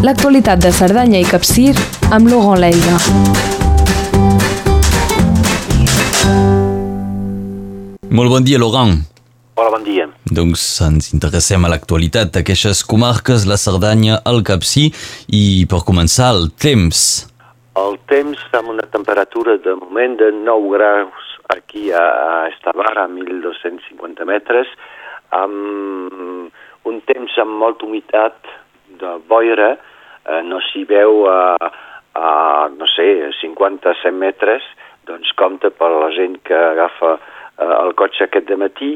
l'actualitat de Cerdanya i Capcir amb Laurent Leiga. Molt bon dia, Laurent. Hola, bon dia. Doncs ens interessem a l'actualitat d'aquestes comarques, la Cerdanya, el Capcí i per començar el temps. El temps amb una temperatura de moment de 9 graus aquí a, a Estavar, a 1.250 metres, amb un temps amb molta humitat de boira, eh, no s'hi veu a, a, no sé, 50-100 metres, doncs compta per la gent que agafa eh, el cotxe aquest de matí,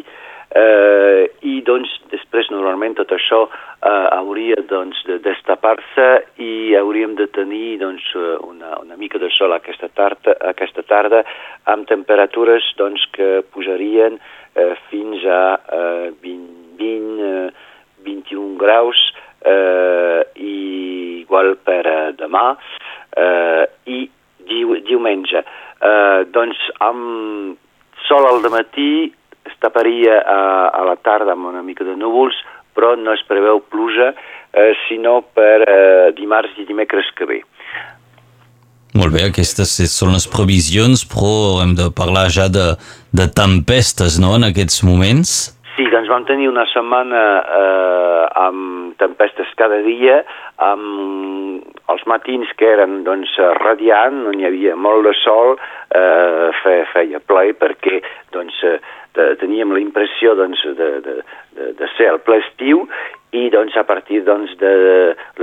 eh, i doncs després normalment tot això eh, hauria doncs de destapar-se i hauríem de tenir doncs una, una mica de sol aquesta tarda, aquesta tarda amb temperatures doncs que pujarien eh, fins a eh, 20, 20 eh, 21 graus eh, i igual per eh, demà eh, i diu, diumenge. Eh, doncs amb sol al matí es taparia a, a la tarda amb una mica de núvols, però no es preveu pluja, eh, sinó per eh, dimarts i dimecres que ve. Molt bé, aquestes són les previsions, però hem de parlar ja de, de tempestes, no?, en aquests moments. Sí, doncs vam tenir una setmana eh, amb tempestes cada dia, amb els matins que eren doncs, radiant, on hi havia molt de sol, eh, feia, feia ple perquè doncs, de, teníem la impressió doncs, de, de, de, de ser el ple estiu i doncs, a partir doncs, de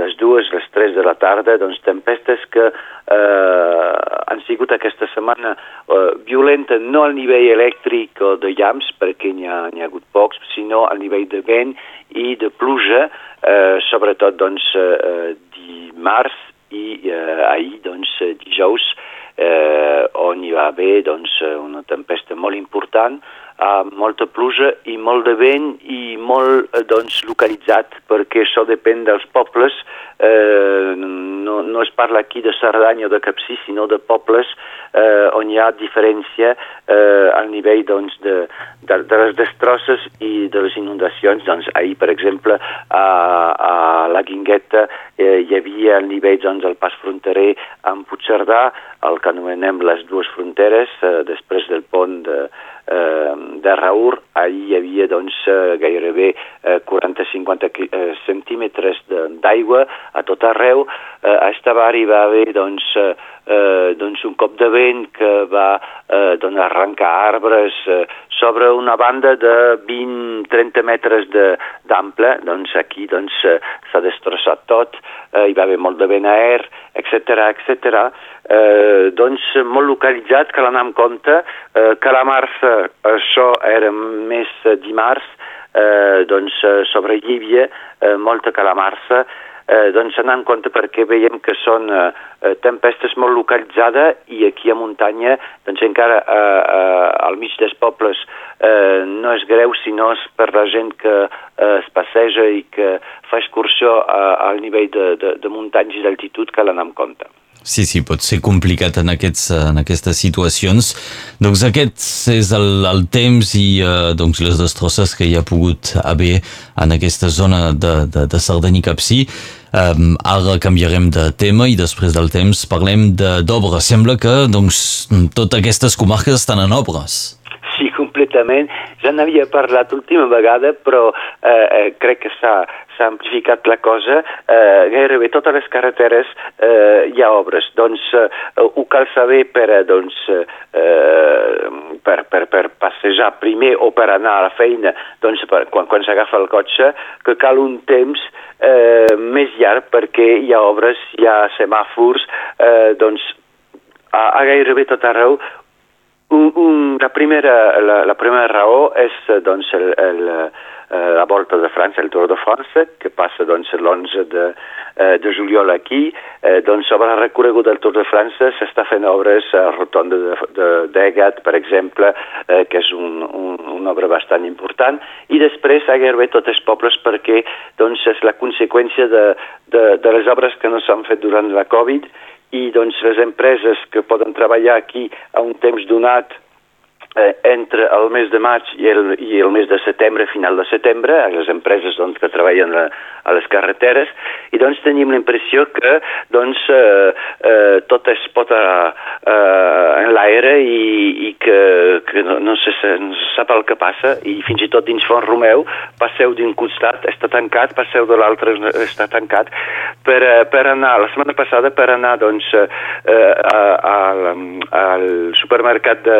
les dues, les tres de la tarda, doncs, tempestes que eh, han sigut aquesta setmana eh, violenta no al nivell elèctric o de llamps, perquè n'hi ha, ha hagut pocs, sinó al nivell de vent i de pluja, eh, sobretot doncs, eh, dimarts i eh, ahir, doncs, dijous, eh, on hi va haver doncs, una tempesta molt important, amb molta pluja i molt de vent i molt doncs, localitzat, perquè això depèn dels pobles. Eh, no, no es parla aquí de Cerdanya o de Capcí, sinó de pobles eh, on hi ha diferència eh, al nivell doncs, de, de, de les destrosses i de les inundacions. Doncs, ahir, per exemple, a, a la Guingueta eh, hi havia al nivell doncs, del pas fronterer amb Puigcerdà, el que anomenem les dues fronteres, eh, després del pont de, eh, de Raur, ahir hi havia doncs, eh, gairebé eh, 40-50 eh, centímetres d'aigua a tot arreu. Eh, a Estavar hi va haver doncs, eh, eh, doncs un cop de vent que va eh, doncs arrencar arbres eh, sobre una banda de 20-30 metres d'ample, doncs aquí doncs s'ha destrossat tot, eh, hi va haver molt de vent aer, etc etc. Eh, doncs molt localitzat, cal anar amb compte, eh, que la marça, això era més dimarts, eh, doncs sobre Llívia, eh, molta calamarsa, eh, doncs anar en compte perquè veiem que són eh, tempestes molt localitzades i aquí a muntanya doncs encara eh, eh, al mig dels pobles eh, no és greu sinó és per la gent que eh, es passeja i que fa excursió eh, al nivell de, de, de muntanyes d'altitud cal anar en compte. Sí, sí, pot ser complicat en, aquests, en aquestes situacions. Doncs aquest és el, el temps i uh, doncs les destrosses que hi ha pogut haver en aquesta zona de, de, de Cerdanya i Capcí. Um, ara canviarem de tema i després del temps parlem d'obres. Sembla que doncs, totes aquestes comarques estan en obres. Sí, completament. Ja n'havia parlat l'última vegada, però eh, eh, crec que s'ha s'ha amplificat la cosa, eh, gairebé totes les carreteres eh, hi ha obres. Doncs eh, ho cal saber per, doncs, eh, per, per, per passejar primer o per anar a la feina, doncs per, quan, quan s'agafa el cotxe, que cal un temps eh, més llarg perquè hi ha obres, hi ha semàfors, eh, doncs a, a gairebé tot arreu un, un, la, primera, la, la primera raó és doncs, el, el, eh, la Volta de França, el Tour de France, que passa doncs, l'11 de, eh, de juliol aquí. Eh, doncs, sobre el recorregut del Tour de França s'està fent obres a Rotonda d'Egat, de, per exemple, eh, que és un, un, una obra bastant important, i després a gairebé tots els pobles perquè doncs, és la conseqüència de, de, de les obres que no s'han fet durant la Covid i doncs, les empreses que poden treballar aquí a un temps donat eh, entre el mes de maig i el, i el mes de setembre, final de setembre, a les empreses doncs, que treballen a, a les carreteres, i doncs tenim la impressió que doncs, eh, eh, tot es pot a, eh, en l'aire i, i que, que no, no, se, no se sap el que passa, i fins i tot dins Font Romeu passeu d'un costat, està tancat, passeu de l'altre, està tancat, per, eh, per anar, la setmana passada, per anar doncs, eh, a, a, al supermercat de,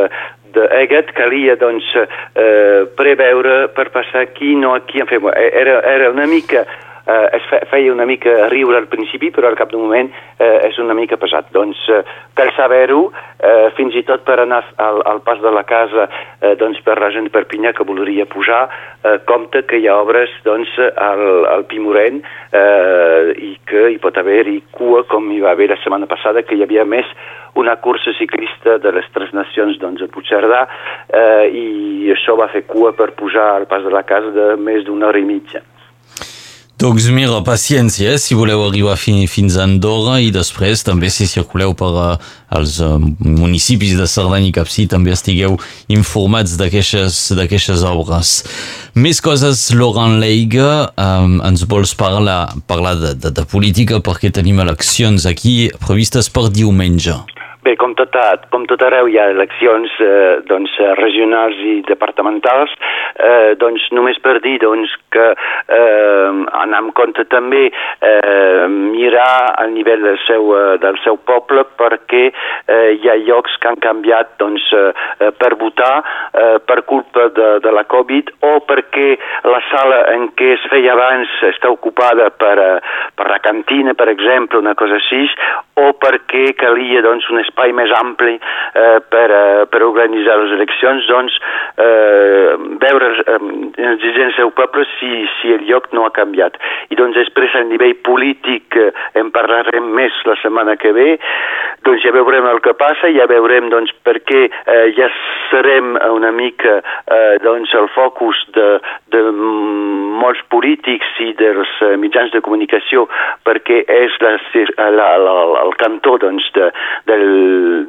d'Egat calia doncs, eh, preveure per passar aquí, no aquí, en fi, era, era una mica eh, es feia una mica riure al principi, però al cap d'un moment eh, és una mica pesat. Doncs eh, cal saber-ho, eh, fins i tot per anar al, al pas de la casa, eh, doncs per la gent de Perpinyà que voldria pujar, eh, compte que hi ha obres doncs, al, al Pimorent eh, i que hi pot haver-hi cua, com hi va haver la setmana passada, que hi havia més una cursa ciclista de les tres nacions doncs, a Puigcerdà eh, i això va fer cua per pujar al pas de la casa de més d'una hora i mitja. Doncs mira, paciència, eh? si voleu arribar fi, fins a Andorra i després també si circuleu per uh, els uh, municipis de Cerdanya i Capcí també estigueu informats d'aquestes obres. Més coses, Laurent Leiga, um, ens vols parlar, parlar de, de, de política perquè tenim eleccions aquí previstes per diumenge. Bé, com tot, com tot arreu hi ha eleccions eh, doncs, regionals i departamentals, eh, doncs només per dir doncs, que eh, anar amb compte també eh, mirar al nivell del seu, eh, del seu poble perquè eh, hi ha llocs que han canviat doncs, eh, per votar eh, per culpa de, de la Covid o perquè la sala en què es feia abans està ocupada per, eh, per la cantina, per exemple, una cosa així, o perquè calia doncs, un espai més ampli eh, per, eh, per organitzar les eleccions, doncs eh, veure eh, dirigents del poble si, si el lloc no ha canviat. I doncs després a nivell polític eh, en parlarem més la setmana que ve, doncs ja veurem el que passa, ja veurem doncs perquè eh, ja serem una mica eh, doncs el focus de, de molts polítics i dels eh, mitjans de comunicació perquè és la, la, la, el cantó doncs, de, del,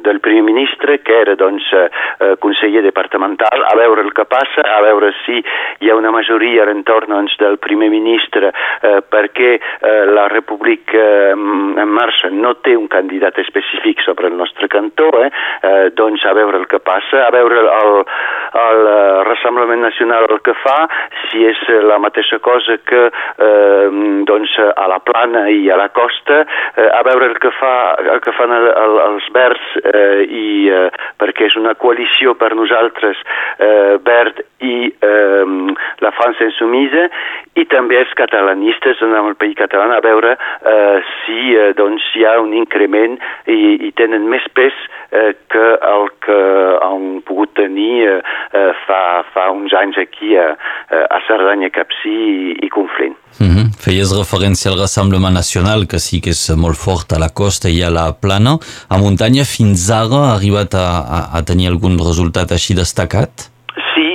del primer ministre, que era doncs, eh, eh, conseller departamental, a veure el que passa, a veure si hi ha una majoria a l'entorn doncs, del primer ministre eh, perquè eh, la República eh, marxa no té un candidat específic sobre el nostre cantó, eh, eh, doncs a veure el que passa, a veure el, el, el Rassemblement Nacional el que fa, si és la mateixa cosa que eh, doncs, a la plana i a la costa, eh, a veure el que, fa, el que fan el, el, els verds eh, i eh, perquè és una coalició per nosaltres eh, verd i eh, la França insumisa i també els catalanistes en el país català a veure eh, si eh, doncs, hi ha un increment i, i tenen més pes eh, que el que han pogut tenir eh, eh fa, fa uns anys aquí a, a Cerdanya, Capcí i, i Conflent. Mm -hmm. Feies referència al Rassemblement Nacional, que sí que és molt fort a la costa i a la plana. A muntanya fins ara ha arribat a, a, a tenir algun resultat així destacat? Sí,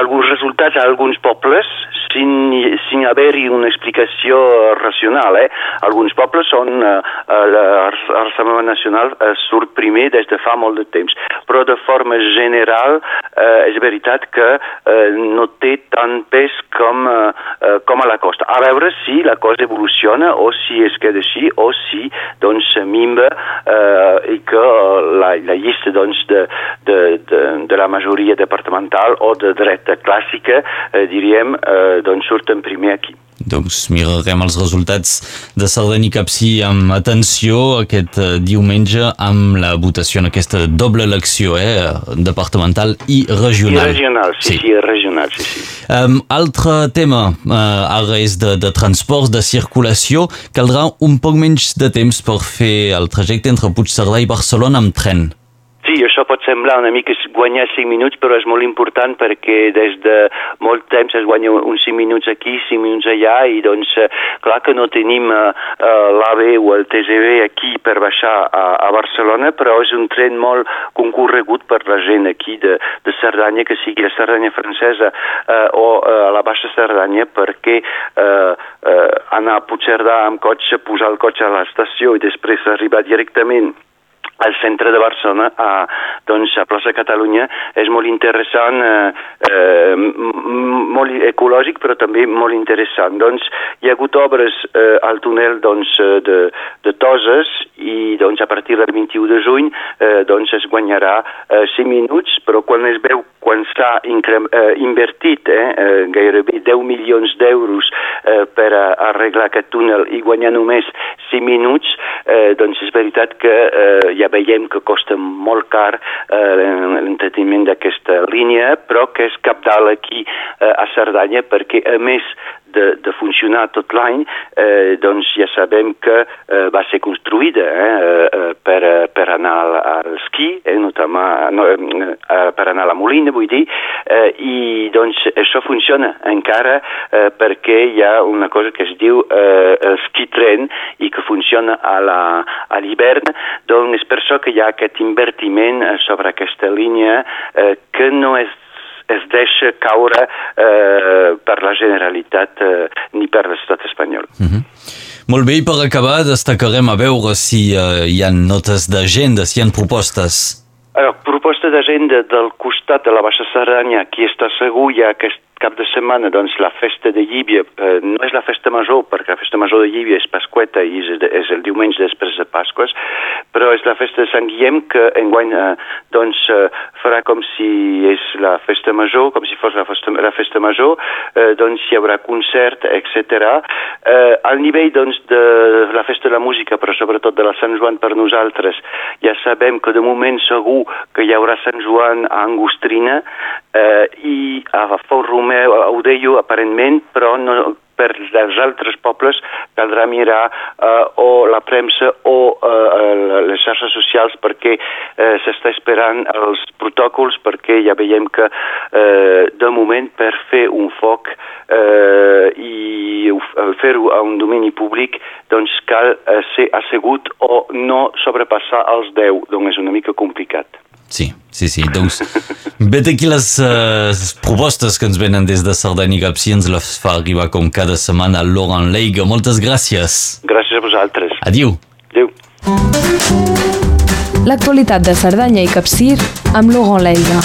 alguns resultats a alguns pobles, sin, sin haver-hi una explicació racional. Eh? Alguns pobles són, eh, l'Assemblea Nacional eh, surt primer des de fa molt de temps, però de forma general eh, és veritat que eh, no té tant pes com, eh, com a la costa. A veure si la cosa evoluciona o si es queda així o si doncs mimba eh, i que la, la llista doncs, de, de, de, de la majoria departamental o de dreta clàssica, eh, diríem, eh, doncs surten primer aquí. Doncs mirarem els resultats de Cerdanya i Capcí amb atenció aquest uh, diumenge amb la votació en aquesta doble elecció eh, departamental i regional. I regional, sí, sí, sí regional, sí, sí. Um, altre tema, uh, ara és de, de transports, de circulació, caldrà un poc menys de temps per fer el trajecte entre Puigcerdà i Barcelona amb tren. Sí, això pot semblar una mica guanyar 5 minuts, però és molt important perquè des de molt temps es guanya uns 5 minuts aquí, 5 minuts allà, i doncs eh, clar que no tenim uh, uh, l'AVE o el TGV aquí per baixar a, a Barcelona, però és un tren molt concorregut per la gent aquí de, de Cerdanya, que sigui la Cerdanya francesa uh, o a la Baixa Cerdanya, perquè uh, uh, anar a Puigcerdà amb cotxe, posar el cotxe a l'estació i després arribar directament al centre de Barcelona, a, doncs, a plaça Catalunya, és molt interessant, eh, eh, molt ecològic, però també molt interessant. Doncs, hi ha hagut obres eh, al túnel doncs, eh, de, de Toses i doncs, a partir del 21 de juny eh, doncs, es guanyarà eh, 5 minuts, però quan es veu quan s'ha eh, invertit eh, eh, gairebé 10 milions d'euros eh, per a, arreglar aquest túnel i guanyar només 5 minuts, eh, doncs és veritat que eh, ja veiem que costa molt car eh, l'entreteniment d'aquesta línia, però que és capdalt aquí eh, a Cerdanya perquè a més de, de funcionar tot l'any, eh, doncs ja sabem que eh, va ser construïda eh, eh, per, per anar al, al esquí, eh, notamment, no, eh, per anar a la Molina, vull dir, eh, i doncs això funciona encara eh, perquè hi ha una cosa que es diu eh, esquí tren i que funciona a l'hivern, doncs és per això que hi ha aquest invertiment sobre aquesta línia eh, que no és es deixa caure eh, per la Generalitat eh, ni per l'estat espanyol. Mm -hmm. Molt bé, i per acabar destacarem a veure si eh, hi ha notes d'agenda, si hi ha propostes. Alors, proposta d'agenda del costat de la Baixa Cerdanya, qui està segur, hi ha aquest cap de setmana doncs, la festa de Llívia eh, no és la festa major, perquè la festa major de Llívia és Pasqueta i és, és el diumenge després de Pasques, però és la festa de Sant Guillem que enguany eh, doncs, eh, farà com si és la festa major, com si fos la festa, la festa major, eh, doncs hi haurà concert, etc. Eh, al nivell doncs, de la festa de la música, però sobretot de la Sant Joan per nosaltres, ja sabem que de moment segur que hi haurà Sant Joan a Angostrina eh, i a Romer Romeu ho deia aparentment, però no, per els altres pobles caldrà mirar eh, o la premsa o eh, les xarxes socials perquè eh, s'està esperant els protòcols perquè ja veiem que eh, de moment per fer un foc eh, i fer-ho a un domini públic doncs cal eh, ser assegut o no sobrepassar els 10, doncs és una mica complicat. Sí, sí, sí. Doncs vet aquí les uh, propostes que ens venen des de Cerdanya i Capcí ens les fa arribar com cada setmana a Laurent Leiga. Moltes gràcies. Gràcies a vosaltres. Adiu. Adiu. L'actualitat de Cerdanya i Capcir amb Laurent Leiga.